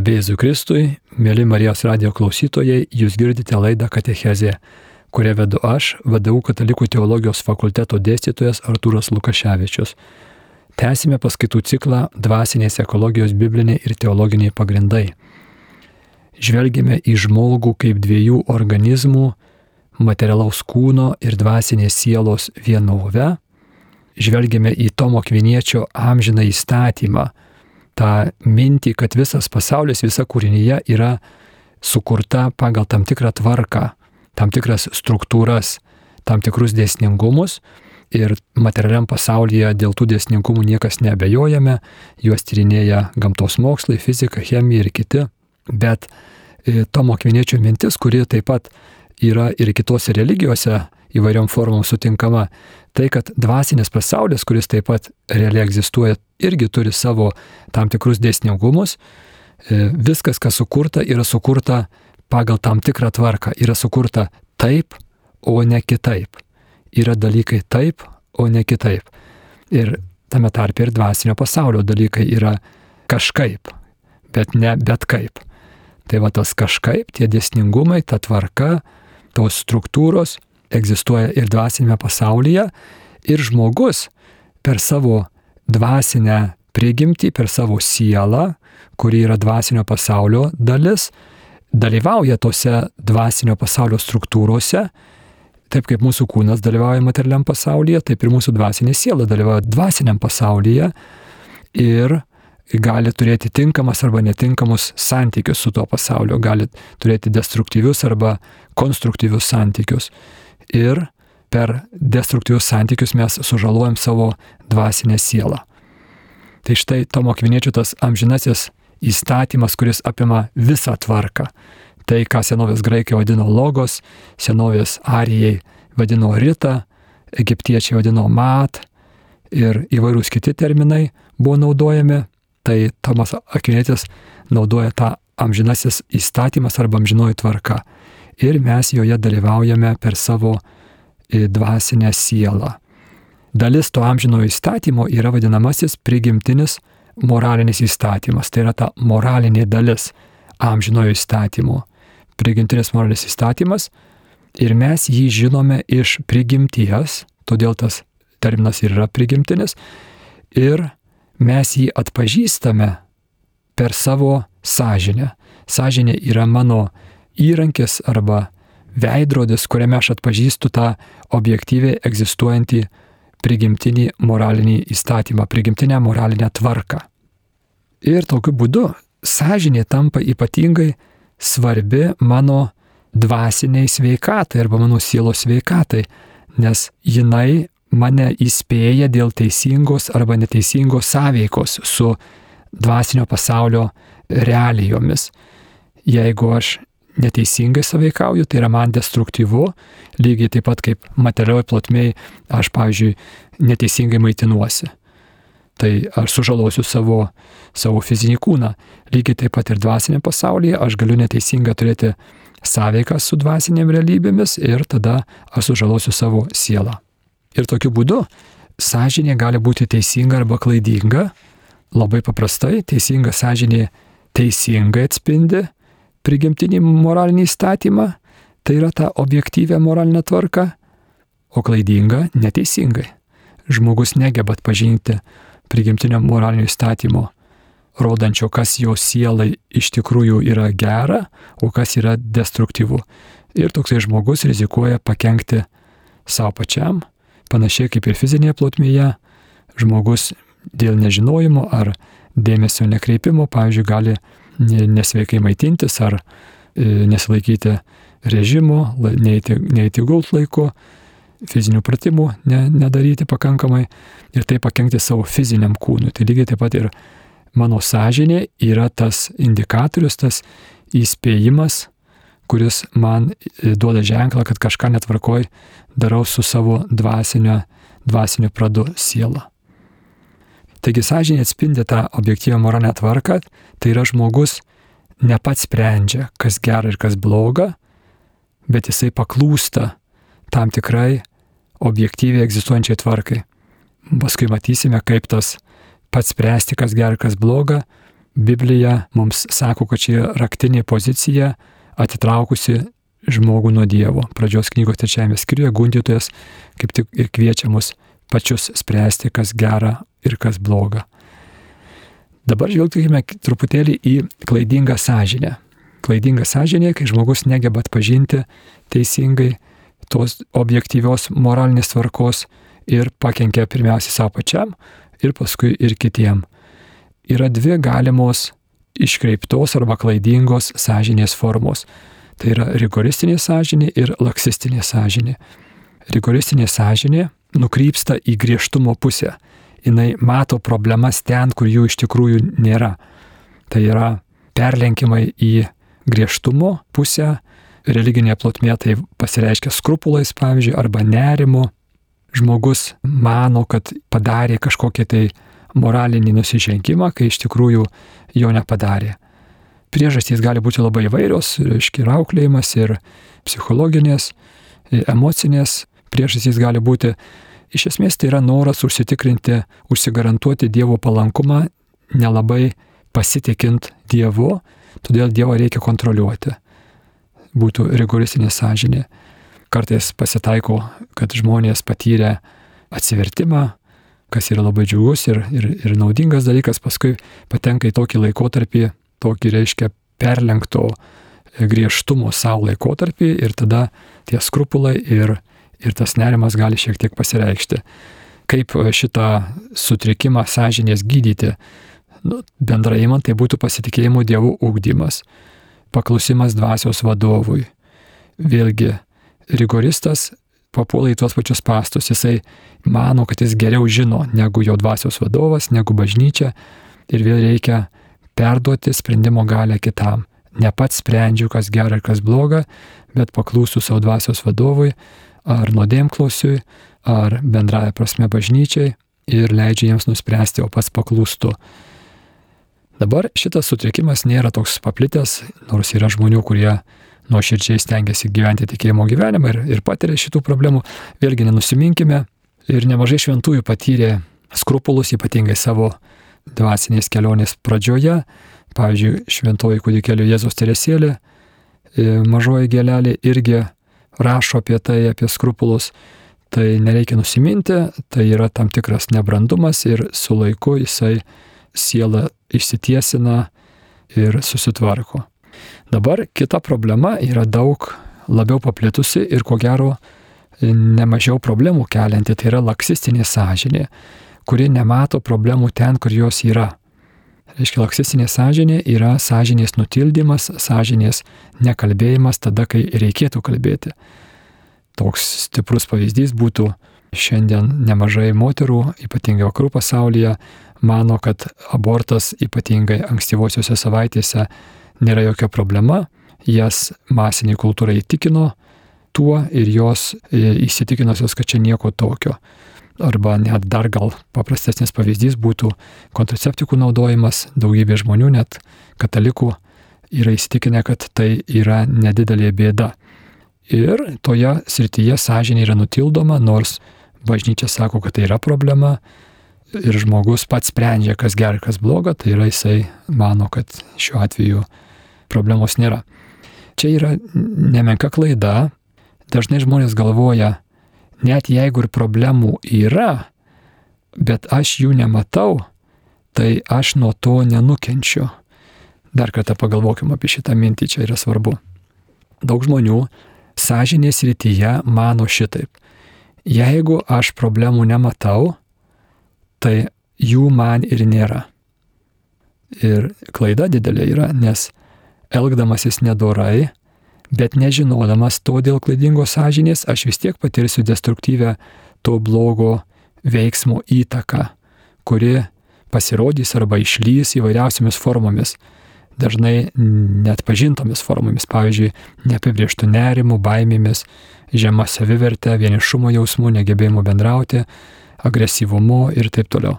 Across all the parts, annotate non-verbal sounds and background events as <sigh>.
Garbėjai Kristui, mėly Marijos radio klausytojai, jūs girdite laidą Katechezė, kurią vedu aš, VDU Katalikų teologijos fakulteto dėstytojas Artūras Lukaševičius. Tęsime paskaitų ciklą Dvasinės ekologijos bibliniai ir teologiniai pagrindai. Žvelgime į žmogų kaip dviejų organizmų - materialaus kūno ir dvasinės sielos vienovę. Žvelgime į Tomo Kviniečio amžiną įstatymą tą mintį, kad visas pasaulis, visa kūrinyje yra sukurta pagal tam tikrą tvarką, tam tikras struktūras, tam tikrus dėsningumus. Ir materialiam pasaulyje dėl tų dėsningumų niekas nebejojame, juos tyrinėja gamtos mokslai, fizika, chemija ir kiti, bet e, Tomo Kviniečio mintis, kuri taip pat yra ir kitose religijose įvairiom formom sutinkama, tai kad dvasinės pasaulis, kuris taip pat realiai egzistuoja, irgi turi savo tam tikrus dėsningumus. E, viskas, kas sukurta, yra sukurta pagal tam tikrą tvarką. Yra sukurta taip, o ne kitaip. Yra dalykai taip, o ne kitaip. Ir tame tarpe ir dvasinio pasaulio dalykai yra kažkaip, bet ne bet kaip. Tai va tas kažkaip, tie dėsningumai, ta tvarka, tos struktūros egzistuoja ir dvasinėme pasaulyje, ir žmogus per savo dvasinę prigimtį, per savo sielą, kuri yra dvasinio pasaulio dalis, dalyvauja tose dvasinio pasaulio struktūrose, taip kaip mūsų kūnas dalyvauja materialiam pasaulyje, taip ir mūsų dvasinė siela dalyvauja dvasiniam pasaulyje ir gali turėti tinkamas arba netinkamus santykius su tuo pasauliu, gali turėti destruktyvius arba konstruktyvius santykius. Ir per destruktyvius santykius mes sužalojam savo dvasinę sielą. Tai štai Tomo Kviniečio tas amžinasis įstatymas, kuris apima visą tvarką. Tai, ką senovės graikai vadino logos, senovės arijai vadino rita, egiptiečiai vadino mat ir įvairūs kiti terminai buvo naudojami, tai Tomas Akvinėtis naudoja tą amžinasis įstatymas arba amžinoji tvarka ir mes joje dalyvaujame per savo dvasinę sielą. Dalis to amžinojo įstatymo yra vadinamasis prigimtinis moralinis įstatymas. Tai yra ta moralinė dalis amžinojo įstatymo. Prigimtinis moralinis įstatymas ir mes jį žinome iš prigimties, todėl tas terminas ir yra prigimtinis, ir mes jį atpažįstame per savo sąžinę. Sąžinė yra mano įrankis arba veidrodis, kuriame aš atpažįstu tą objektyviai egzistuojantį prigimtinį moralinį įstatymą, prigimtinę moralinę tvarką. Ir tokiu būdu sąžinė tampa ypatingai svarbi mano dvasiniai sveikatai arba mano sielos sveikatai, nes jinai mane įspėja dėl teisingos arba neteisingos sąveikos su dvasinio pasaulio realijomis. Jeigu aš neteisingai saveikauju, tai yra man destruktyvu, lygiai taip pat kaip materialioj plotmėj aš, pavyzdžiui, neteisingai maitinuosi. Tai aš sužalosiu savo, savo fizinį kūną. Lygiai taip pat ir dvasinė pasaulyje aš galiu neteisingai turėti sąveiką su dvasinėm realybėmis ir tada aš sužalosiu savo sielą. Ir tokiu būdu sąžinė gali būti teisinga arba klaidinga. Labai paprastai teisinga sąžinė teisingai atspindi prigimtinį moralinį įstatymą, tai yra ta objektyvė moralinė tvarka, o klaidinga neteisingai. Žmogus negeba atpažinti prigimtinio moralinio įstatymo, rodančio, kas jo sielai iš tikrųjų yra gera, o kas yra destruktyvu. Ir toksai žmogus rizikuoja pakengti savo pačiam, panašiai kaip ir fizinėje plotmėje, žmogus dėl nežinojimo ar dėmesio nekreipimo, pavyzdžiui, gali nesveikai maitintis ar e, nesilaikyti režimo, neįti, neįti gult laiku, fizinių pratimų ne, nedaryti pakankamai ir tai pakengti savo fiziniam kūnui. Tai lygiai taip pat ir mano sąžinė yra tas indikatorius, tas įspėjimas, kuris man e, duoda ženklą, kad kažką netvarkoj darau su savo dvasinio, dvasinio pradu siela. Taigi sąžinė atspindi tą objektyvę moralinę tvarką, tai yra žmogus ne pats sprendžia, kas gera ir kas bloga, bet jisai paklūsta tam tikrai objektyviai egzistuojančiai tvarkai. Paskui matysime, kaip tas pats spręsti, kas gera ir kas bloga, Biblija mums sako, kad čia raktinė pozicija atitraukusi žmogų nuo Dievo. Pradžios knygos trečiajame skyriuje gundytojas kaip tik ir kviečia mus pačius spręsti, kas gera ir kas bloga. Dabar žvelgtume truputėlį į klaidingą sąžinę. Klaidinga sąžinė, kai žmogus negeba atpažinti teisingai tos objektyvios moralinės tvarkos ir pakenkia pirmiausia savo pačiam ir paskui ir kitiem. Yra dvi galimos iškreiptos arba klaidingos sąžinės formos. Tai yra rigoristinė sąžinė ir laksistinė sąžinė. Rigoristinė sąžinė nukrypsta į griežtumo pusę. Jis mato problemas ten, kur jų iš tikrųjų nėra. Tai yra perlenkimai į griežtumo pusę, religinė plotmė tai pasireiškia skrupulais, pavyzdžiui, arba nerimu. Žmogus mano, kad padarė kažkokį tai moralinį nusižengimą, kai iš tikrųjų jo nepadarė. Priežastys gali būti labai įvairios, reiškia ir auklėjimas, ir psichologinės, emocinės priežastys gali būti. Iš esmės tai yra noras užsitikrinti, užsigarantuoti Dievo palankumą, nelabai pasitikint Dievu, todėl Dievą reikia kontroliuoti. Būtų rigoristinė sąžinė. Kartais pasitaiko, kad žmonės patyrė atsivertimą, kas yra labai džiugus ir, ir, ir naudingas dalykas, paskui patenka į tokį laikotarpį, tokį reiškia perlenkto griežtumo savo laikotarpį ir tada tie skrupulai ir, ir tas nerimas gali šiek tiek pasireikšti. Kaip šitą sutrikimą sąžinės gydyti? Nu, bendrai man tai būtų pasitikėjimo dievų ūkdymas, paklusimas dvasios vadovui. Vėlgi, rigoristas papuola į tuos pačius pastus, jisai mano, kad jis geriau žino negu jo dvasios vadovas, negu bažnyčia ir vėl reikia perduoti sprendimo galę kitam. Ne pats sprendžiu, kas gera ir kas bloga, bet paklūsiu savo dvasios vadovui, ar nuodėmklausiui, ar bendraja prasme bažnyčiai ir leidžia jiems nuspręsti, o pats paklūstu. Dabar šitas sutrikimas nėra toks paplitęs, nors yra žmonių, kurie nuoširdžiai stengiasi gyventi tikėjimo gyvenimą ir, ir patiria šitų problemų. Vėlgi nenusiminkime ir nemažai šventųjų patyrė skrupulus, ypatingai savo dvasinės kelionės pradžioje. Pavyzdžiui, šventoji kūdikėlio Jėzos Teresėlė, e, mažoji gelelė irgi rašo apie tai, apie skrupulus. Tai nereikia nusiminti, tai yra tam tikras nebrandumas ir su laiku jisai siela išsitiesina ir susitvarko. Dabar kita problema yra daug labiau paplitusi ir ko gero nemažiau problemų kelianti, tai yra laksistinė sąžinė kuri nemato problemų ten, kur jos yra. Reiškia, laksistinė sąžinė yra sąžinės nutildymas, sąžinės nekalbėjimas tada, kai reikėtų kalbėti. Toks stiprus pavyzdys būtų šiandien nemažai moterų, ypatingai vakarų pasaulyje, mano, kad abortas ypatingai ankstyvosiuose savaitėse nėra jokia problema, jas masiniai kultūrai įtikino tuo ir jos e, įsitikinusios, kad čia nieko tokio arba net dar gal paprastesnis pavyzdys būtų kontraceptikų naudojimas. Daugybė žmonių, net katalikų, yra įsitikinę, kad tai yra nedidelė bėda. Ir toje srityje sąžinė yra nutildoma, nors bažnyčia sako, kad tai yra problema ir žmogus pats sprendžia, kas gerai, kas bloga, tai yra jisai mano, kad šiuo atveju problemos nėra. Čia yra nemenka klaida. Dažnai žmonės galvoja, net jeigu ir problemų yra, bet aš jų nematau, tai aš nuo to nenukenčiu. Dar kartą pagalvokim apie šitą mintį, čia yra svarbu. Daug žmonių sąžinės rytyje mano šitaip. Jeigu aš problemų nematau, tai jų man ir nėra. Ir klaida didelė yra, nes elgdamasis nedorai, bet nežinodamas to dėl klaidingos sąžinės, aš vis tiek patirsiu destruktyvę to blogo veiksmo įtaką, kuri pasirodys arba išlys įvairiausiamis formomis, dažnai net pažintomis formomis, pavyzdžiui, neapibrieštų nerimų, baimėmis, žema savivertė, vienišumo jausmų, negebėjimu bendrauti, agresyvumu ir taip toliau.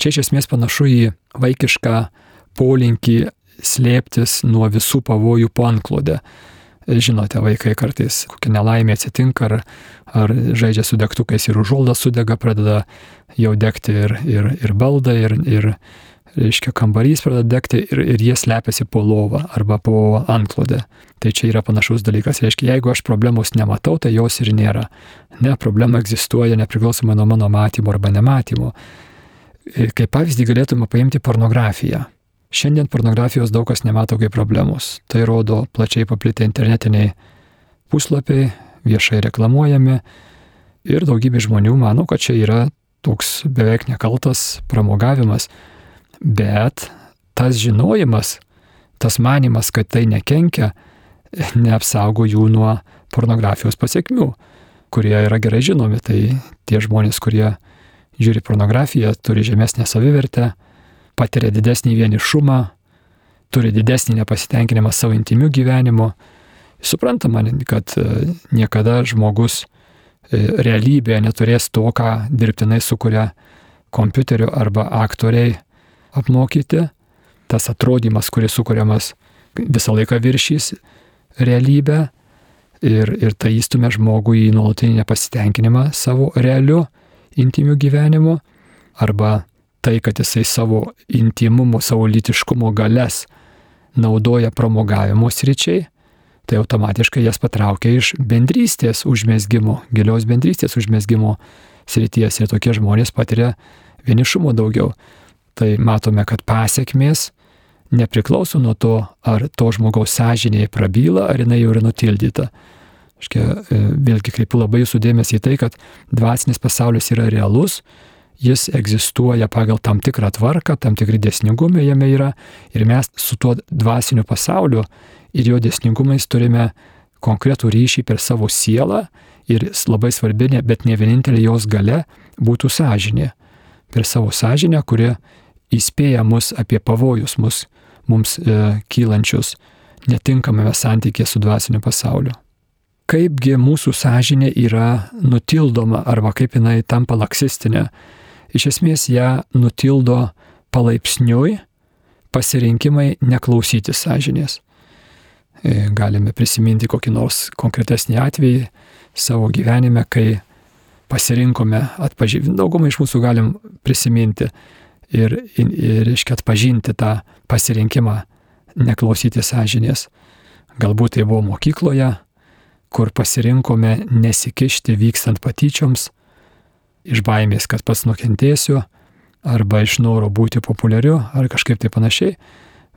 Čia iš esmės panašu į vaikišką polinkį slėptis nuo visų pavojų po antklodę žinote, vaikai kartais kokia nelaimė atsitinka, ar, ar žaidžia su degtukais ir užuolda sudega, pradeda jau degti ir, ir, ir balda, ir, ir reiškia, kambarys pradeda degti ir, ir jie slepiasi po lovą arba po antklodę. Tai čia yra panašus dalykas. Reiškia, jeigu aš problemos nematau, tai jos ir nėra. Ne, problema egzistuoja nepriklausomai nuo mano matymo arba nematymo. Kaip pavyzdį galėtume paimti pornografiją. Šiandien pornografijos daug kas nemato kaip problemos. Tai rodo plačiai paplitę internetiniai puslapiai, viešai reklamuojami ir daugybė žmonių mano, kad čia yra toks beveik nekaltas pramogavimas bet tas žinojimas, tas manimas, kad tai nekenkia, neapsaugo jų nuo pornografijos pasiekmių, kurie yra gerai žinomi. Tai tie žmonės, kurie žiūri pornografiją, turi žemesnę savivertę, patiria didesnį vienišumą, turi didesnį nepasitenkinimą savo intimiu gyvenimu. Suprantama, kad e, niekada žmogus e, realybėje neturės to, ką dirbtinai sukuria kompiuteriu arba aktoriai apmokyti, tas atrodymas, kuris sukūriamas visą laiką viršys realybę ir, ir tai įstumia žmogų į nuolatinį nepasitenkinimą savo realiu intimiu gyvenimu arba tai, kad jisai savo intimumo, savo litiškumo galės naudoja promogavimo sričiai, tai automatiškai jas patraukia iš bendrystės užmėsgymo, gilios bendrystės užmėsgymo srities ir tokie žmonės patiria vienišumo daugiau tai matome, kad pasiekmės nepriklauso nuo to, ar to žmogaus sąžinėje prabyla, ar jinai jau yra nutildyta. Škia, e, vėlgi kreipiu labai jūsų dėmesį į tai, kad dvasinis pasaulis yra realus, jis egzistuoja pagal tam tikrą tvarką, tam tikri dėsningumai jame yra ir mes su tuo dvasiniu pasauliu ir jo dėsningumais turime konkretų ryšį per savo sielą ir labai svarbi, bet ne vienintelė jos gale būtų sąžinė. Per savo sąžinę, kuri įspėja mus apie pavojus mus, mums e, kylančius netinkamame santykė su dvasiniu pasauliu. Kaipgi mūsų sąžinė yra nutildoma arba kaip jinai tampa laksistinė. Iš esmės ją nutildo palaipsniui pasirinkimai neklausyti sąžinės. E, galime prisiminti kokį nors konkretesnį atvejį savo gyvenime, kai pasirinkome atpažinti, daugumą iš mūsų galim prisiminti, ir, ir reiškia, atpažinti tą pasirinkimą neklausyti sąžinės. Galbūt tai buvo mokykloje, kur pasirinkome nesikišti vykstant patyčioms, iš baimės, kad pats nukentėsiu, arba iš noro būti populiariu, ar kažkaip tai panašiai,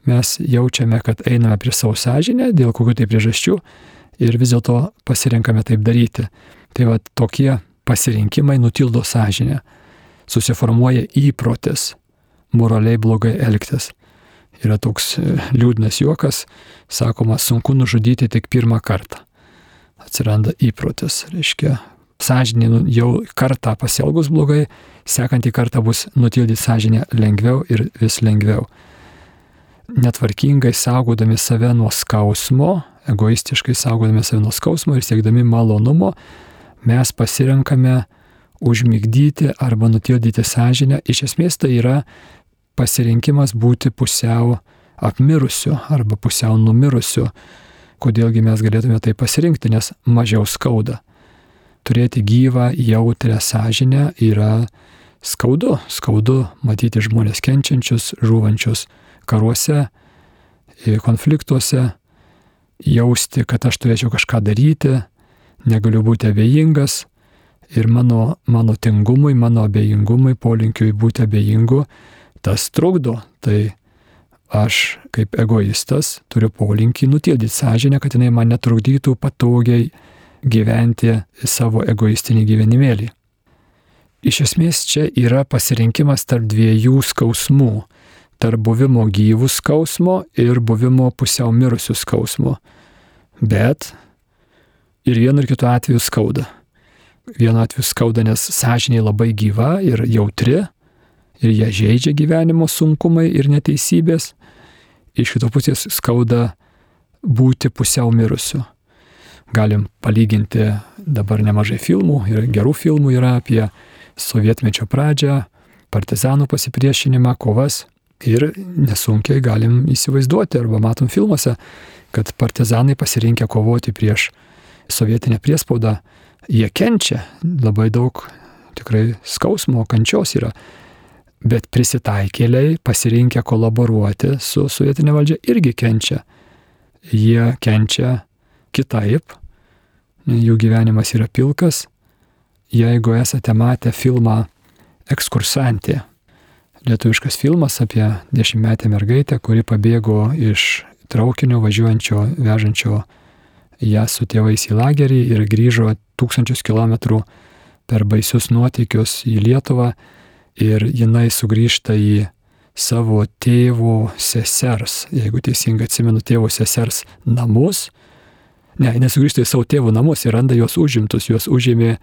mes jaučiame, kad einame prie savo sąžinę dėl kokių tai priežasčių ir vis dėlto pasirinkame taip daryti. Tai va tokie pasirinkimai nutildo sąžinę, susiformuoja įprotis, moraliai blogai elgtis. Yra toks e, liūdnas juokas, sakoma, sunku nužudyti tik pirmą kartą. Atsiranda įprotis, reiškia, sąžinė nu, jau kartą pasielgus blogai, sekantį kartą bus nutildyti sąžinę lengviau ir vis lengviau. Netvarkingai saugodami save nuo skausmo, egoistiškai saugodami save nuo skausmo ir siekdami malonumo, mes pasirenkame užmigdyti arba nutildyti sąžinę. Iš esmės tai yra pasirinkimas būti pusiau apmirusiu arba pusiau numirusiu. Kodėlgi mes galėtume tai pasirinkti, nes mažiau skauda. Turėti gyvą, jautrę sąžinę yra skaudu. Skaudu matyti žmonės kenčiančius, žūvančius karuose, konfliktuose, jausti, kad aš turėčiau kažką daryti, negaliu būti abejingas ir mano, mano tingumui, mano abejingumui, polinkiui būti abejingu tas trukdo, tai aš kaip egoistas turiu polinkį nutildyti sąžinę, kad jinai man netrukdytų patogiai gyventi savo egoistinį gyvenimėlį. Iš esmės čia yra pasirinkimas tarp dviejų skausmų - tarp buvimo gyvų skausmo ir buvimo pusiau mirusių skausmo. Bet ir vienu ir kitu atveju skauda. Vienu atveju skauda, nes sąžinė labai gyva ir jautri, ir ją žaidžia gyvenimo sunkumai ir neteisybės, iš kitos pusės skauda būti pusiau mirusiu. Galim palyginti dabar nemažai filmų ir gerų filmų yra apie sovietmečio pradžią, partizanų pasipriešinimą, kovas ir nesunkiai galim įsivaizduoti arba matom filmuose, kad partizanai pasirinkę kovoti prieš sovietinę priespaudą, jie kenčia labai daug tikrai skausmo, kančios yra Bet prisitaikėliai, pasirinkę kolaboruoti su sovietinė valdžia, irgi kenčia. Jie kenčia kitaip, jų gyvenimas yra pilkas. Jeigu esate matę filmą Ekskursantė, lietuviškas filmas apie dešimtmetę mergaitę, kuri pabėgo iš traukinio važiuojančio, vežančio ją su tėvais į lagerį ir grįžo tūkstančius kilometrų per baisius nuotykius į Lietuvą ir jinai sugrįžta į savo tėvo sesers, jeigu teisingai atsimenu, tėvo sesers namus. Ne, nesugrįžta į savo tėvų namus ir randa juos užimtus, juos užėmė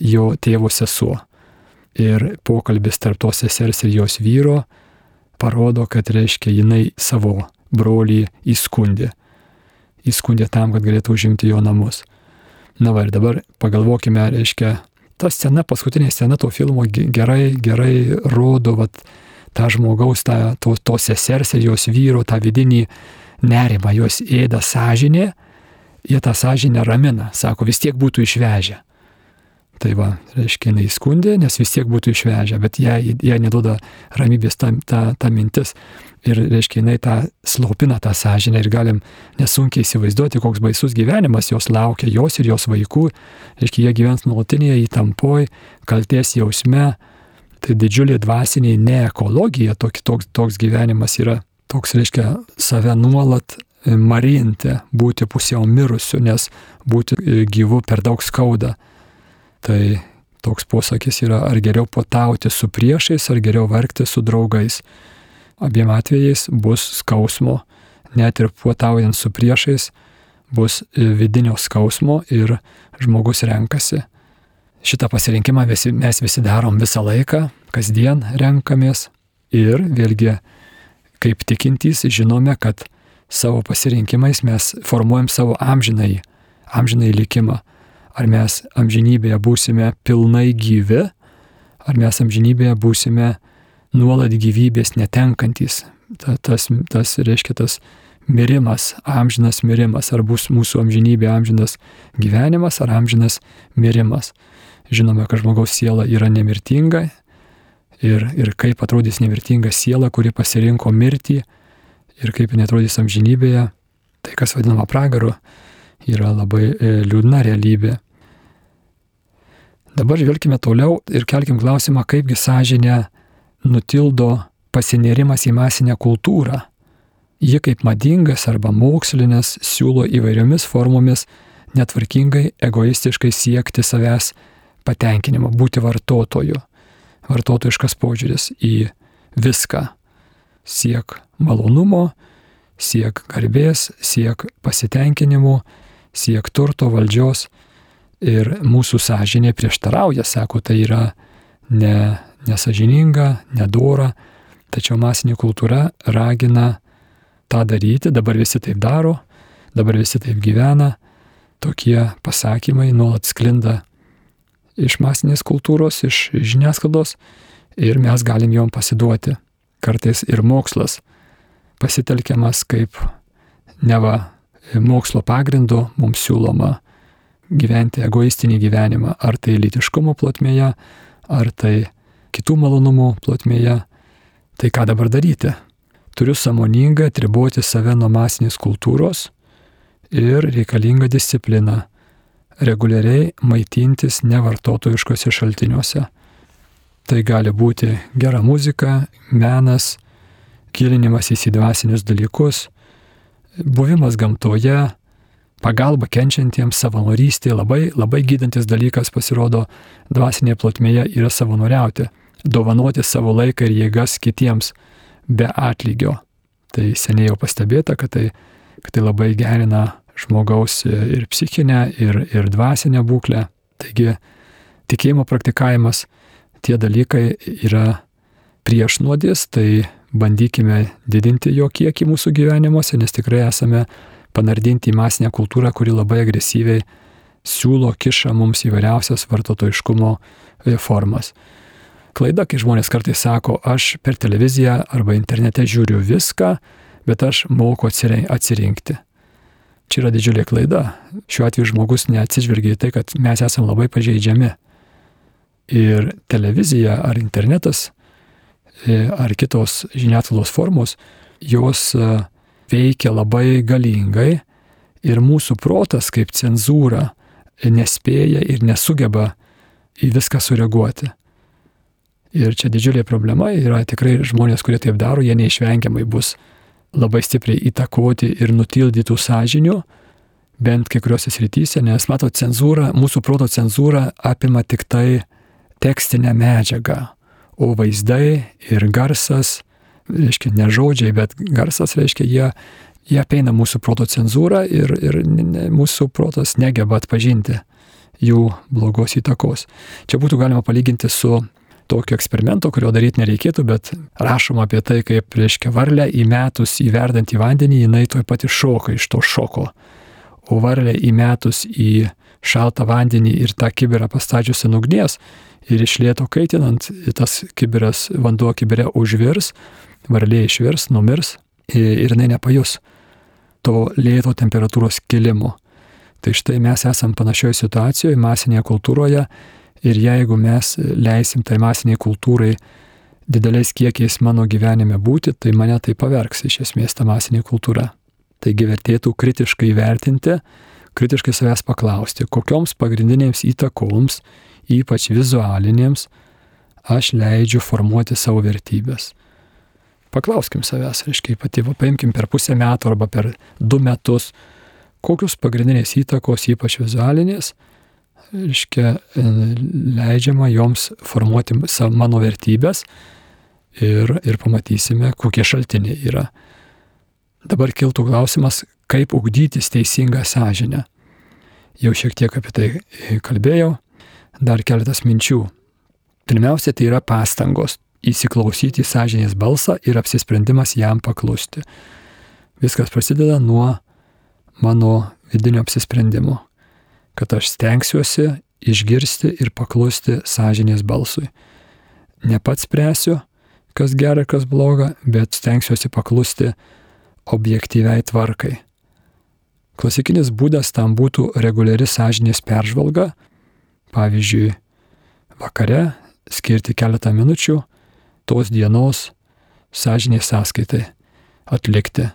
jo tėvo sesuo. Ir pokalbis tarp tos sesers ir jos vyro parodo, kad reiškia jinai savo brolį įskundė įskundė tam, kad galėtų užimti jo namus. Na va ir dabar pagalvokime, reiškia, ta scena, paskutinė scena to filmo gerai, gerai rodo vat, tą žmogaus, tą, to, to sesers ir jos vyro, tą vidinį nerimą, jos ėda sąžinė, jie tą sąžinę ramina, sako, vis tiek būtų išvežę. Tai va, reiškia, jinai skundė, nes vis tiek būtų išvežę, bet jai, jai neduoda ramybės ta, ta, ta mintis. Ir, reiškia, jinai tą slopina tą sąžinę ir galim nesunkiai įsivaizduoti, koks baisus gyvenimas jos laukia, jos ir jos vaikų. Reiškia, jie gyvens nuolatinėje įtampoj, kalties jausme. Tai didžiulė dvasiniai ne ekologija, toks, toks, toks gyvenimas yra. Toks, reiškia, save nuolat marinti, būti pusiau mirusiu, nes būti gyvu per daug skauda. Tai toks posakis yra, ar geriau potauti su priešais, ar geriau verkti su draugais. Abiem atvejais bus skausmo, net ir puotaujant su priešais, bus vidinio skausmo ir žmogus renkasi. Šitą pasirinkimą visi, mes visi darom visą laiką, kasdien renkamės ir vėlgi kaip tikintys žinome, kad savo pasirinkimais mes formuojam savo amžinai, amžinai likimą ar mes amžinybėje būsime pilnai gyvi, ar mes amžinybėje būsime nuolat gyvybės netenkantis. Ta, tas, tas reiškia tas mirimas, amžinas mirimas, ar bus mūsų amžinybė amžinas gyvenimas, ar amžinas mirimas. Žinome, kad žmogaus siela yra nemirtinga ir, ir kaip atrodys nemirtinga siela, kuri pasirinko mirtį ir kaip jinai atrodys amžinybėje, tai kas vadinama pragaru, yra labai e, liūdna realybė. Dabar žvelgime toliau ir kelkim klausimą, kaipgi sąžinė nutildo pasinėrimas į masinę kultūrą. Ji kaip madingas arba mokslinės siūlo įvairiomis formomis netvarkingai, egoistiškai siekti savęs patenkinimo, būti vartotoju. Vartotojiškas požiūris į viską. Siek malonumo, siek garbės, siek pasitenkinimo, siek turto valdžios Ir mūsų sąžinė prieštarauja, sako, tai yra ne, nesažininga, nedora, tačiau masinė kultūra ragina tą daryti, dabar visi taip daro, dabar visi taip gyvena, tokie pasakymai nuolat sklinda iš masinės kultūros, iš žiniasklaidos ir mes galim jom pasiduoti. Kartais ir mokslas pasitelkiamas kaip neva mokslo pagrindu mums siūloma gyventi egoistinį gyvenimą, ar tai litiškumo plotmėje, ar tai kitų malonumų plotmėje. Tai ką dabar daryti? Turiu samoningai atriboti save nuo masinės kultūros ir reikalinga disciplina reguliariai maitintis nevartotojiškose šaltiniuose. Tai gali būti gera muzika, menas, gilinimas į dvasinius dalykus, buvimas gamtoje, pagalba kenčiantiems, savanorystė, labai, labai gydantis dalykas pasirodo dvasinėje plotmėje yra savanoriauti, dovanoti savo laiką ir jėgas kitiems be atlygio. Tai seniai jau pastebėta, kad tai, kad tai labai gerina žmogaus ir psichinę, ir, ir dvasinę būklę. Taigi tikėjimo praktikavimas, tie dalykai yra prieš nuodis, tai bandykime didinti jo kiekį mūsų gyvenimuose, nes tikrai esame panardinti į masinę kultūrą, kuri labai agresyviai siūlo, kiša mums įvairiausias vartotojiškumo e, formas. Klaida, kai žmonės kartais sako, aš per televiziją arba internete žiūriu viską, bet aš moku atsirinkti. Čia yra didžiulė klaida. Šiuo atveju žmogus neatsižvelgia į tai, kad mes esame labai pažeidžiami. Ir televizija ar internetas e, ar kitos žiniasklaidos formos, jos e, veikia labai galingai ir mūsų protas kaip cenzūra nespėja ir nesugeba į viską sureaguoti. Ir čia didžiulė problema yra tikrai žmonės, kurie taip daro, jie neišvengiamai bus labai stipriai įtakoti ir nutildytų sąžinių, bent kai kuriuose srityse, nes mato, cenzūra, mūsų proto cenzūra apima tik tai tekstinę medžiagą, o vaizdai ir garsas, reiškia ne žodžiai, bet garsas reiškia, jie, jie apeina mūsų proto cenzūrą ir, ir mūsų protas negeba atpažinti jų blogos įtakos. Čia būtų galima palyginti su tokio eksperimento, kurio daryti nereikėtų, bet rašoma apie tai, kaip, reiškia, varlę įmetus į vandenį, jinai toj pat iššoka iš to šoko o varlę įmetus į šaltą vandenį ir tą kibirą pastatžius ant ugnies ir iš lėto kaitinant, tas kibiras, vanduo kibire užvirs, varlė išvirs, numirs ir jinai nepajus to lėto temperatūros kilimo. Tai štai mes esam panašioje situacijoje, masinėje kultūroje ir jeigu mes leisim tai masiniai kultūrai dideliais kiekiais mano gyvenime būti, tai mane tai pavergs iš esmės ta masinė kultūra. Taigi vertėtų kritiškai vertinti, kritiškai savęs paklausti, kokioms pagrindinėms įtakoms, ypač vizualinėms, aš leidžiu formuoti savo vertybės. Paklauskim savęs, reiškia, pati, paimkim per pusę metų arba per du metus, kokius pagrindinės įtakos, ypač vizualinės, reiškia, leidžiama joms formuoti mano vertybės ir, ir pamatysime, kokie šaltiniai yra Dabar kiltų klausimas, kaip ugdytis teisingą sąžinę. Jau šiek tiek apie tai kalbėjau, dar keletas minčių. Pirmiausia, tai yra pastangos įsiklausyti į sąžinės balsą ir apsisprendimas jam paklusti. Viskas prasideda nuo mano vidinio apsisprendimo, kad aš stengsiuosi išgirsti ir paklusti sąžinės balsui. Ne pats spręsiu, kas gera, kas bloga, bet stengsiuosi paklusti objektyviai tvarkai. Klasikinis būdas tam būtų reguliari sąžinės peržvalga, pavyzdžiui, vakare skirti keletą minučių tos dienos sąžinės sąskaitai atlikti.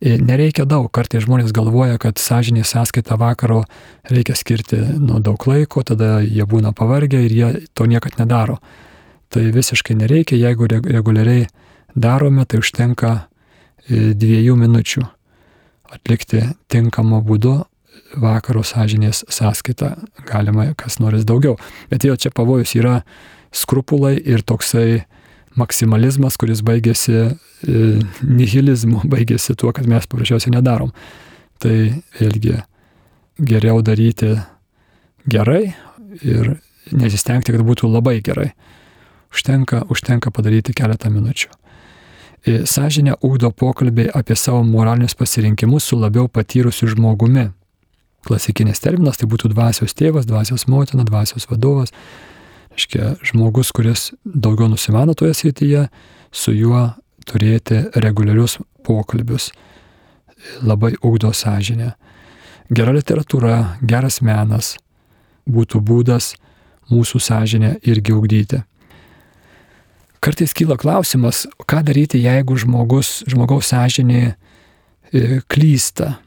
Ir nereikia daug, kartais žmonės galvoja, kad sąžinės sąskaitą vakaro reikia skirti nu, daug laiko, tada jie būna pavargę ir jie to niekad nedaro. Tai visiškai nereikia, jeigu reguliariai darome, tai užtenka dviejų minučių atlikti tinkamą būdu vakaro sąžinės sąskaitą. Galima kas nors daugiau. Bet jau čia pavojus yra skrupulai ir toksai maksimalizmas, kuris baigėsi e, nihilizmu, <laughs> baigėsi tuo, kad mes paprasčiausiai nedarom. Tai vėlgi geriau daryti gerai ir nesistengti, kad būtų labai gerai. Užtenka, užtenka padaryti keletą minučių. E, sąžinė ugdo pokalbį apie savo moralinius pasirinkimus su labiau patyrusiu žmogumi. Klasikinis terminas tai būtų dvasios tėvas, dvasios motina, dvasios vadovas. Iškia, žmogus, kuris daugiau nusimano toje srityje, su juo turėti reguliarius pokalbius. Labai ugdo sąžinę. Gera literatūra, geras menas būtų būdas mūsų sąžinę irgi ugdyti. Kartais kyla klausimas, ką daryti, jeigu žmogus, žmogaus sąžinė e, klysta.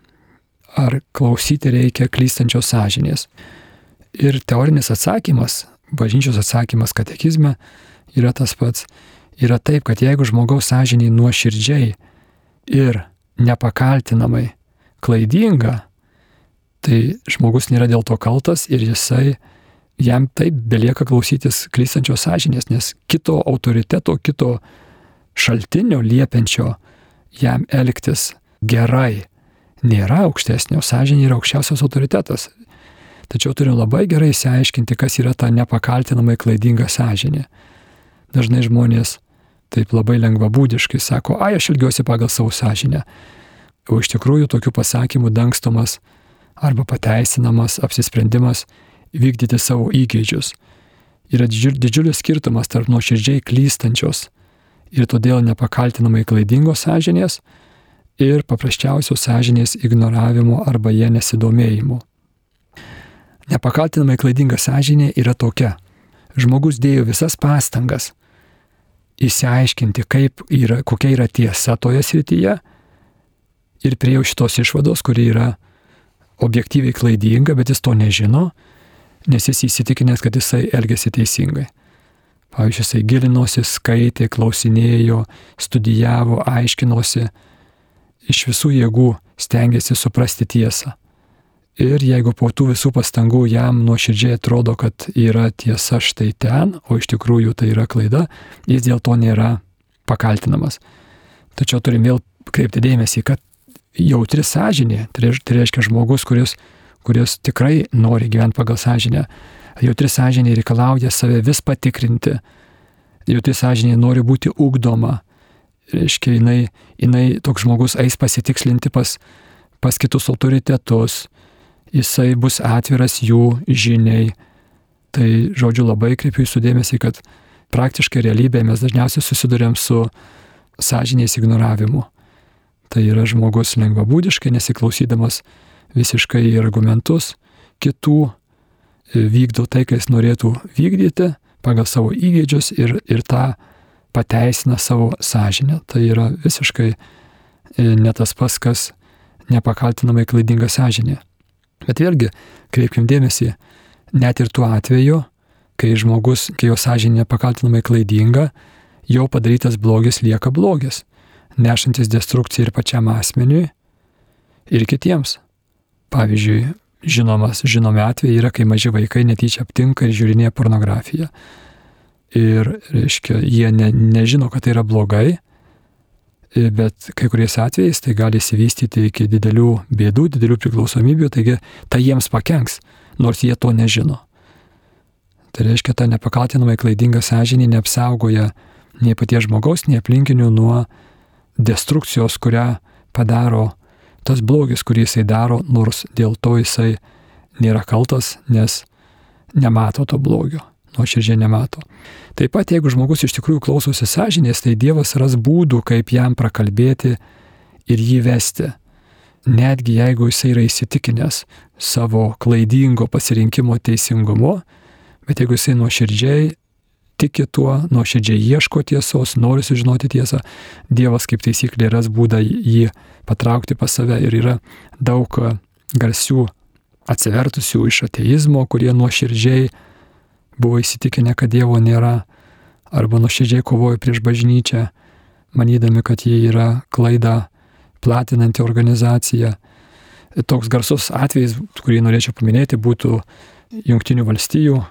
Ar klausyti reikia klystančios sąžinės. Ir teorinis atsakymas, bažnyčios atsakymas katekizme yra tas pats. Yra taip, kad jeigu žmogaus sąžinė nuoširdžiai ir nepakaltinamai klaidinga, tai žmogus nėra dėl to kaltas ir jisai jam taip belieka klausytis klystančios sąžinės, nes kito autoriteto, kito šaltinio liepiančio jam elgtis gerai nėra aukštesnio, sąžinė yra aukščiausias autoritetas. Tačiau turim labai gerai įsiaiškinti, kas yra ta nepakaltinamai klaidinga sąžinė. Dažnai žmonės taip labai lengvabūdiškai sako, ai aš ilgiuosi pagal savo sąžinę. O iš tikrųjų tokių pasakymų dangstomas arba pateisinamas apsisprendimas vykdyti savo įgeidžius. Yra didžiulis skirtumas tarp nuoširdžiai klystančios ir todėl nepakaltinamai klaidingos sąžinės ir paprasčiausios sąžinės ignoravimo arba jie nesidomėjimo. Nepakaltinamai klaidinga sąžinė yra tokia. Žmogus dėjo visas pastangas, įsiaiškinti, yra, kokia yra tiesa toje srityje ir prieėjau šitos išvados, kuri yra objektyviai klaidinga, bet jis to nežino, nes jis įsitikinęs, kad jisai elgesi teisingai. Pavyzdžiui, jisai gilinosi, skaitė, klausinėjo, studijavo, aiškinosi, iš visų jėgų stengiasi suprasti tiesą. Ir jeigu po tų visų pastangų jam nuoširdžiai atrodo, kad yra tiesa štai ten, o iš tikrųjų tai yra klaida, jis dėl to nėra pakaltinamas. Tačiau turim vėl kreipti dėmesį, kad jautri sąžinė, tai, tai reiškia žmogus, kuris, kuris tikrai nori gyventi pagal sąžinę, jautri sąžinė reikalauja save vis patikrinti, jautri sąžinė nori būti ugdoma, reiškia jinai, jinai toks žmogus eis pasitikslinti pas, pas kitus autoritetus, jisai bus atviras jų žiniai. Tai žodžiu labai kreipiu jūsų dėmesį, kad praktiškai realybėje mes dažniausiai susidurėm su sąžinės ignoravimu. Tai yra žmogus lengvabūdiškai, nesiklausydamas visiškai į argumentus kitų, vykdo tai, ką jis norėtų vykdyti pagal savo įgėdžius ir, ir tą pateisina savo sąžinę. Tai yra visiškai e, ne tas pas, kas nepakaltinamai klaidinga sąžinė. Bet vėlgi, kreipkim dėmesį, net ir tuo atveju, kai žmogus, kai jo sąžinė pakaltinamai klaidinga, jo padarytas blogis lieka blogis, nešantis destrukciją ir pačiam asmeniui, ir kitiems. Pavyzdžiui, žinomas, žinomi atvejai yra, kai maži vaikai netyčia aptinka ir žiūrinėja pornografiją. Ir, reiškia, jie ne, nežino, kad tai yra blogai, bet kai kuriais atvejais tai gali įsivystyti iki didelių bėdų, didelių priklausomybių, taigi tai jiems pakenks, nors jie to nežino. Tai reiškia, ta nepakaltinamai klaidinga sąžinė neapsaugoja nei paties žmogaus, nei aplinkinių nuo destrukcijos, kurią padaro tas blogis, kurį jisai daro, nors dėl to jisai nėra kaltas, nes nemato to blogio nuoširdžiai nemato. Taip pat, jeigu žmogus iš tikrųjų klausosi sąžinės, tai Dievas ras būdų, kaip jam prakalbėti ir jį vesti. Netgi jeigu jisai yra įsitikinęs savo klaidingo pasirinkimo teisingumu, bet jeigu jisai nuoširdžiai tiki tuo, nuoširdžiai ieško tiesos, nori sužinoti tiesą, Dievas kaip taisyklė ras būdą jį patraukti pas save ir yra daug garsių atsivertusių iš ateizmo, kurie nuoširdžiai buvo įsitikinę, kad Dievo nėra, arba nuoširdžiai kovojo prieš bažnyčią, manydami, kad jie yra klaida platinanti organizacija. Toks garsus atvejis, kurį norėčiau paminėti, būtų Junktinių valstijų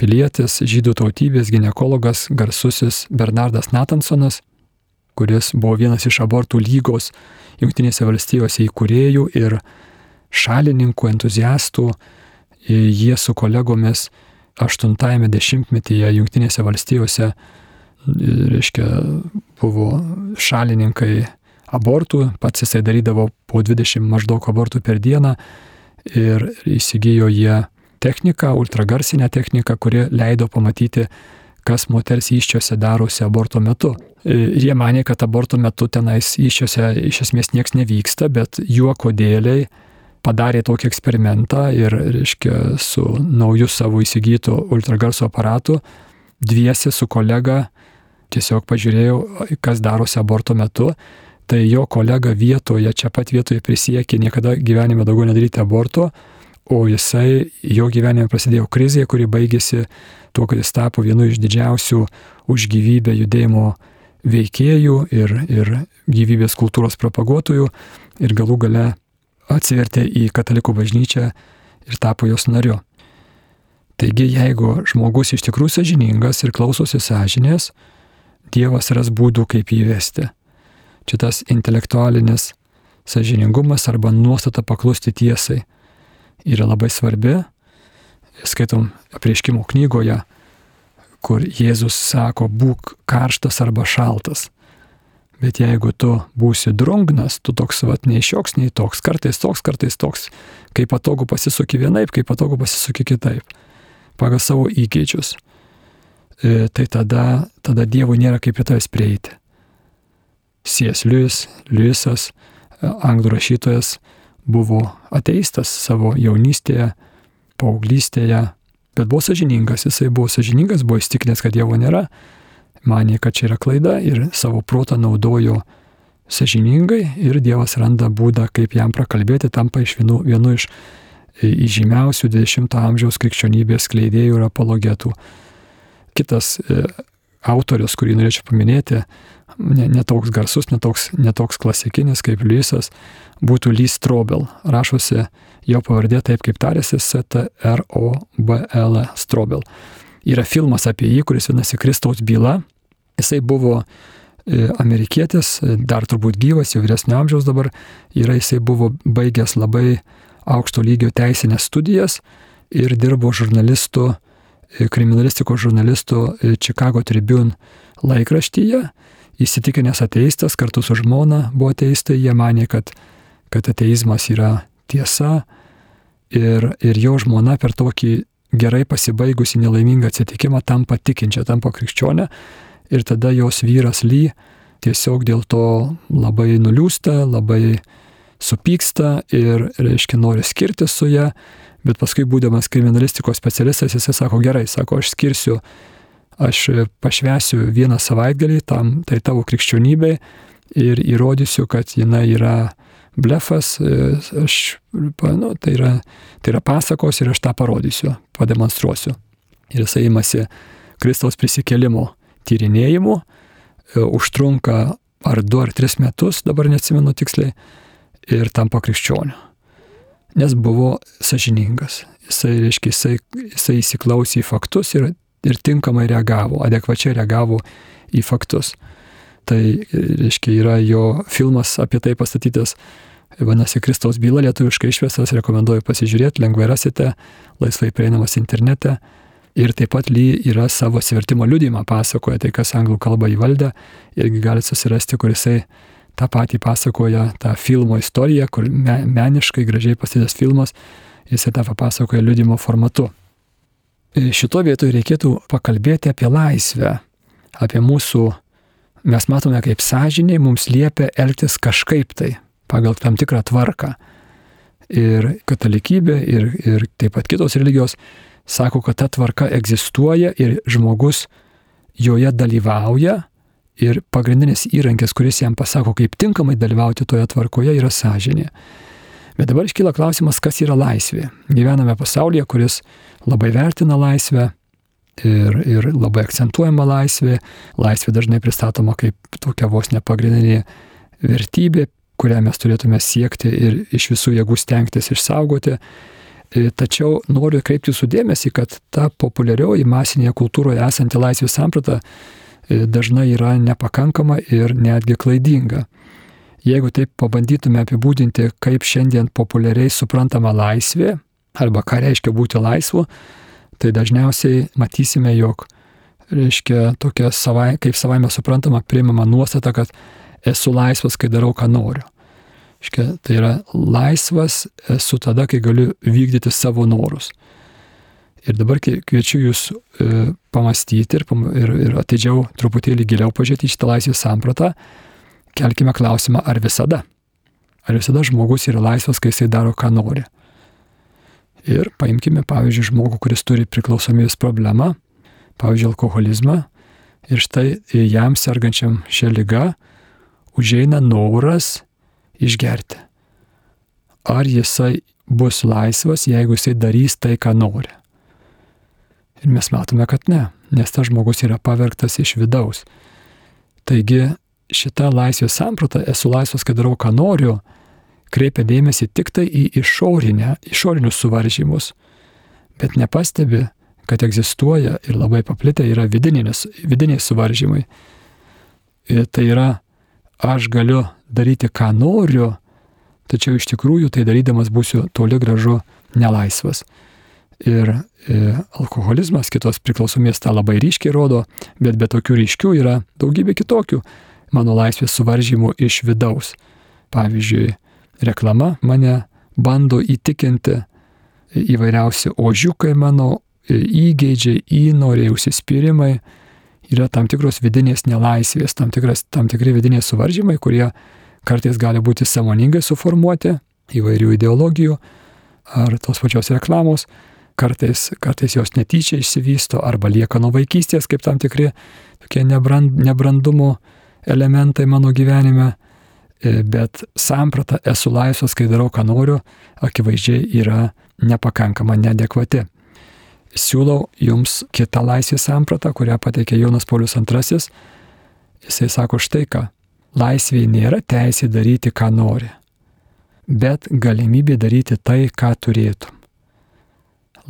pilietis, žydų tautybės gynekologas, garsusis Bernardas Natansonas, kuris buvo vienas iš abortų lygos Junktinėse valstijose įkūrėjų ir šalininkų, entuziastų. Jie su kolegomis 80-ame dešimtmetyje Junktinėse valstijose, reiškia, buvo šalininkai abortų, pats jisai darydavo po 20 maždaug abortų per dieną ir įsigijo jie techniką, ultragarsinę techniką, kuri leido pamatyti, kas moters iščiose darosi aborto metu. Ir jie manė, kad aborto metu tenais iščiose iš esmės niekas nevyksta, bet juoko dėliai padarė tokį eksperimentą ir, reiškia, su nauju savo įsigytu ultragarso aparatu dviesi su kolega tiesiog pažiūrėjau, kas darosi aborto metu. Tai jo kolega vietoje, čia pat vietoje prisiekė niekada gyvenime daugiau nedaryti aborto, o jisai, jo gyvenime prasidėjo krizė, kuri baigėsi tuo, kad jis tapo vienu iš didžiausių už gyvybę judėjimo veikėjų ir, ir gyvybės kultūros propaguotojų ir galų gale atsivertė į katalikų bažnyčią ir tapo jos nariu. Taigi, jeigu žmogus iš tikrųjų sažiningas ir klausosi sąžinės, Dievas ras būdų, kaip jį vesti. Čia tas intelektualinis sažiningumas arba nuostata paklusti tiesai yra labai svarbi. Skaitom aprieškimo knygoje, kur Jėzus sako, būk karštas arba šaltas. Bet jeigu tu būsi drungnas, tu toks, vat, nei šioks, nei toks, kartais toks, kartais toks, kai patogu pasisuki vienaip, kai patogu pasisuki kitaip, pagal savo įgėdžius, e, tai tada, tada Dievui nėra kaip prie tavęs prieiti. Sies Liujis, Liujisas, e, anglų rašytojas, buvo ateistas savo jaunystėje, paauglystėje, bet buvo sažiningas, jisai buvo sažiningas, buvo įstikinęs, kad Dievo nėra, manė, kad čia yra klaida ir savo protą naudojo sažiningai ir Dievas randa būdą, kaip jam prakalbėti, tampa iš vienu, vienu iš įžymiausių 20-ojo amžiaus krikščionybės kleidėjų ir apologetų. Kitas e, autorius, kurį norėčiau paminėti, netoks ne garsus, netoks, netoks klasikinis kaip Lysas, būtų Lys Strobel. Rašosi jo pavardė taip kaip tarėsi S-T-R-O-B-L Strobel. Yra filmas apie jį, kuris vadinasi Kristaus byla. Jisai buvo e, amerikietis, dar turbūt gyvas, jau vyresnio amžiaus dabar yra, jisai buvo baigęs labai aukšto lygio teisinės studijas ir dirbo žurnalistu, e, kriminalistikos žurnalistu e, Chicago Tribune laikraštyje. Įsitikinęs ateistas, kartu su žmona buvo ateistai, jie manė, kad, kad ateizmas yra tiesa ir, ir jo žmona per tokį gerai pasibaigusi nelaimingą atsitikimą tampa tikinčia, tampa krikščionė ir tada jos vyras Ly tiesiog dėl to labai nuliūsta, labai supyksta ir, reiškia, nori skirtis su ją, bet paskui būdamas kriminalistikos specialistas jisai sako, gerai, sako, aš skirsiu aš pašvesiu vieną savaitgalį tam, tai tavo krikščionybei ir įrodysiu, kad jinai yra blefas, aš, nu, tai, yra, tai yra pasakos ir aš tą parodysiu, pademonstruosiu. Ir jisai imasi Kristaus prisikelimo tyrinėjimų, e, užtrunka ar du ar tris metus, dabar neatsimenu tiksliai, ir tampa krikščioniu. Nes buvo sažiningas. Jisai, reiškia, jisai, jisai įsiklausė į faktus ir ir tinkamai reagavo, adekvačiai reagavo į faktus. Tai, reiškia, yra jo filmas apie tai pastatytas, vadinasi, Kristaus byla lietuviškai išvestas, rekomenduoju pasižiūrėti, lengvai rasite, laisvai prieinamas internete. Ir taip pat Ly yra savo svertimo liudymą pasakoja, tai kas anglų kalbą įvaldė, irgi galite susirasti, kur jisai tą patį pasakoja, tą filmo istoriją, kur me, meniškai gražiai pastatytas filmas, jisai tą papasakoja liudimo formatu. Šito vietoje reikėtų pakalbėti apie laisvę, apie mūsų, mes matome, kaip sąžiniai mums liepia elgtis kažkaip tai, pagal tam tikrą tvarką. Ir katalikybė, ir, ir taip pat kitos religijos sako, kad ta tvarka egzistuoja ir žmogus joje dalyvauja ir pagrindinis įrankis, kuris jam pasako, kaip tinkamai dalyvauti toje tvarkoje, yra sąžinė. Bet dabar iškyla klausimas, kas yra laisvė. Gyvename pasaulyje, kuris labai vertina laisvę ir, ir labai akcentuojama laisvė. Laisvė dažnai pristatoma kaip tokia vos nepagrindinė vertybė, kurią mes turėtume siekti ir iš visų jėgų stengtis išsaugoti. E, tačiau noriu kreipti jūsų dėmesį, kad ta populiarioji masinėje kultūroje esanti laisvės samprata e, dažnai yra nepakankama ir netgi klaidinga. Jeigu taip pabandytume apibūdinti, kaip šiandien populiariai suprantama laisvė, arba ką reiškia būti laisvu, tai dažniausiai matysime, jog reiškia tokia savai, kaip savaime suprantama priimama nuostata, kad esu laisvas, kai darau, ką noriu. Reiškia, tai yra laisvas esu tada, kai galiu vykdyti savo norus. Ir dabar kviečiu jūs e, pamastyti ir, ir, ir atidžiau truputėlį giliau pažiūrėti šitą laisvės sampratą kelkime klausimą, ar visada. Ar visada žmogus yra laisvas, kai jisai daro, ką nori. Ir paimkime, pavyzdžiui, žmogų, kuris turi priklausomybės problemą, pavyzdžiui, alkoholizmą, ir štai jam sergančiam šią lygą užeina noras išgerti. Ar jisai bus laisvas, jeigu jisai darys tai, ką nori? Ir mes matome, kad ne, nes tas žmogus yra pavergtas iš vidaus. Taigi šita laisvės samprata, esu laisvas, kad darau, ką noriu, kreipia dėmesį tik tai į išorinę, išorinius suvaržymus, bet nepastebi, kad egzistuoja ir labai paplitę yra vidiniai suvaržymai. Ir tai yra, aš galiu daryti, ką noriu, tačiau iš tikrųjų tai darydamas būsiu toli gražu nelaisvas. Ir e, alkoholizmas, kitos priklausomės tą labai ryškiai rodo, bet be tokių ryškių yra daugybė kitokių mano laisvės suvaržymų iš vidaus. Pavyzdžiui, reklama mane bando įtikinti įvairiausi ožiukai mano, įgeidžiai, įnoriai, užsispyrimai, yra tam tikros vidinės nelaisvės, tam, tikras, tam tikri vidiniai suvaržymai, kurie kartais gali būti samoningai suformuoti įvairių ideologijų ar tos pačios reklamos, kartais, kartais jos netyčia išsivysto arba lieka nuo vaikystės kaip tam tikri tokie nebrand, nebrandumo elementai mano gyvenime, e, bet samprata esu laisvas, kai darau, ką noriu, akivaizdžiai yra nepakankama, neadekvati. Siūlau jums kitą laisvės sampratą, kurią pateikė Jonas Paulius II. Jisai sako štai ką. Laisvėje nėra teisė daryti, ką nori, bet galimybė daryti tai, ką turėtum.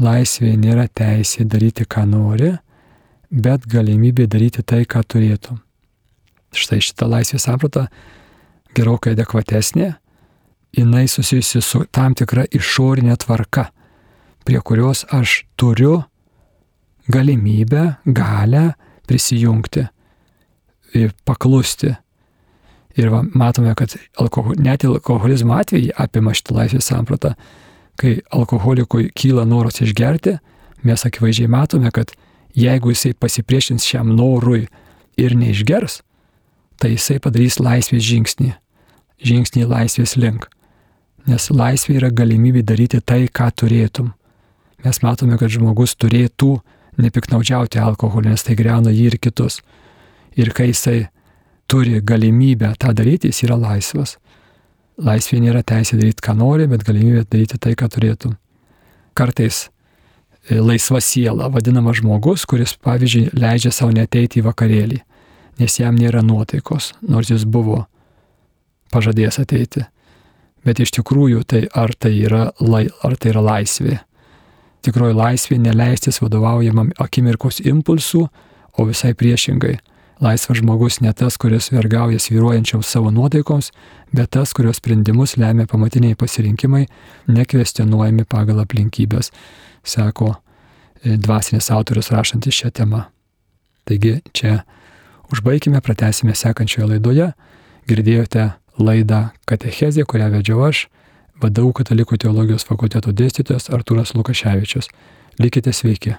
Laisvėje nėra teisė daryti, ką nori, bet galimybė daryti tai, ką turėtum. Štai šita laisvės samprata gerokai adekvatesnė, jinai susijusi su tam tikra išorinė tvarka, prie kurios aš turiu galimybę, galę prisijungti ir paklusti. Ir va, matome, kad alkohol, net alkoholizmo atveju apima šitą laisvės sampratą, kai alkoholikui kyla noras išgerti, mes akivaizdžiai matome, kad jeigu jisai pasipriešins šiam norui ir neišgers, tai jisai padarys laisvės žingsnį, žingsnį laisvės link. Nes laisvė yra galimybė daryti tai, ką turėtum. Mes matome, kad žmogus turėtų nepiknaudžiauti alkoholį, nes tai greuna jį ir kitus. Ir kai jisai turi galimybę tą daryti, jis yra laisvas. Laisvė nėra teisė daryti, ką nori, bet galimybė daryti tai, ką turėtum. Kartais E, laisva siela, vadinamas žmogus, kuris, pavyzdžiui, leidžia savo neteiti į vakarėlį, nes jam nėra nuotaikos, nors jis buvo pažadėjęs ateiti. Bet iš tikrųjų, tai ar tai yra, lai, ar tai yra laisvė? Tikroji laisvė neleistis vadovaujamam akimirkos impulsų, o visai priešingai. Laisvas žmogus ne tas, kuris vergauja sviruojančioms savo nuotaikoms, bet tas, kurios sprendimus lemia pamatiniai pasirinkimai, nekvestionuojami pagal aplinkybės sako e, dvasinis autorius rašantis šią temą. Taigi čia užbaigime, pratęsime sekančioje laidoje. Girdėjote laidą Katechezė, kurią vedžiau aš, vadovau Katalikų teologijos fakulteto dėstytojas Artūras Lukaševičius. Likite sveiki.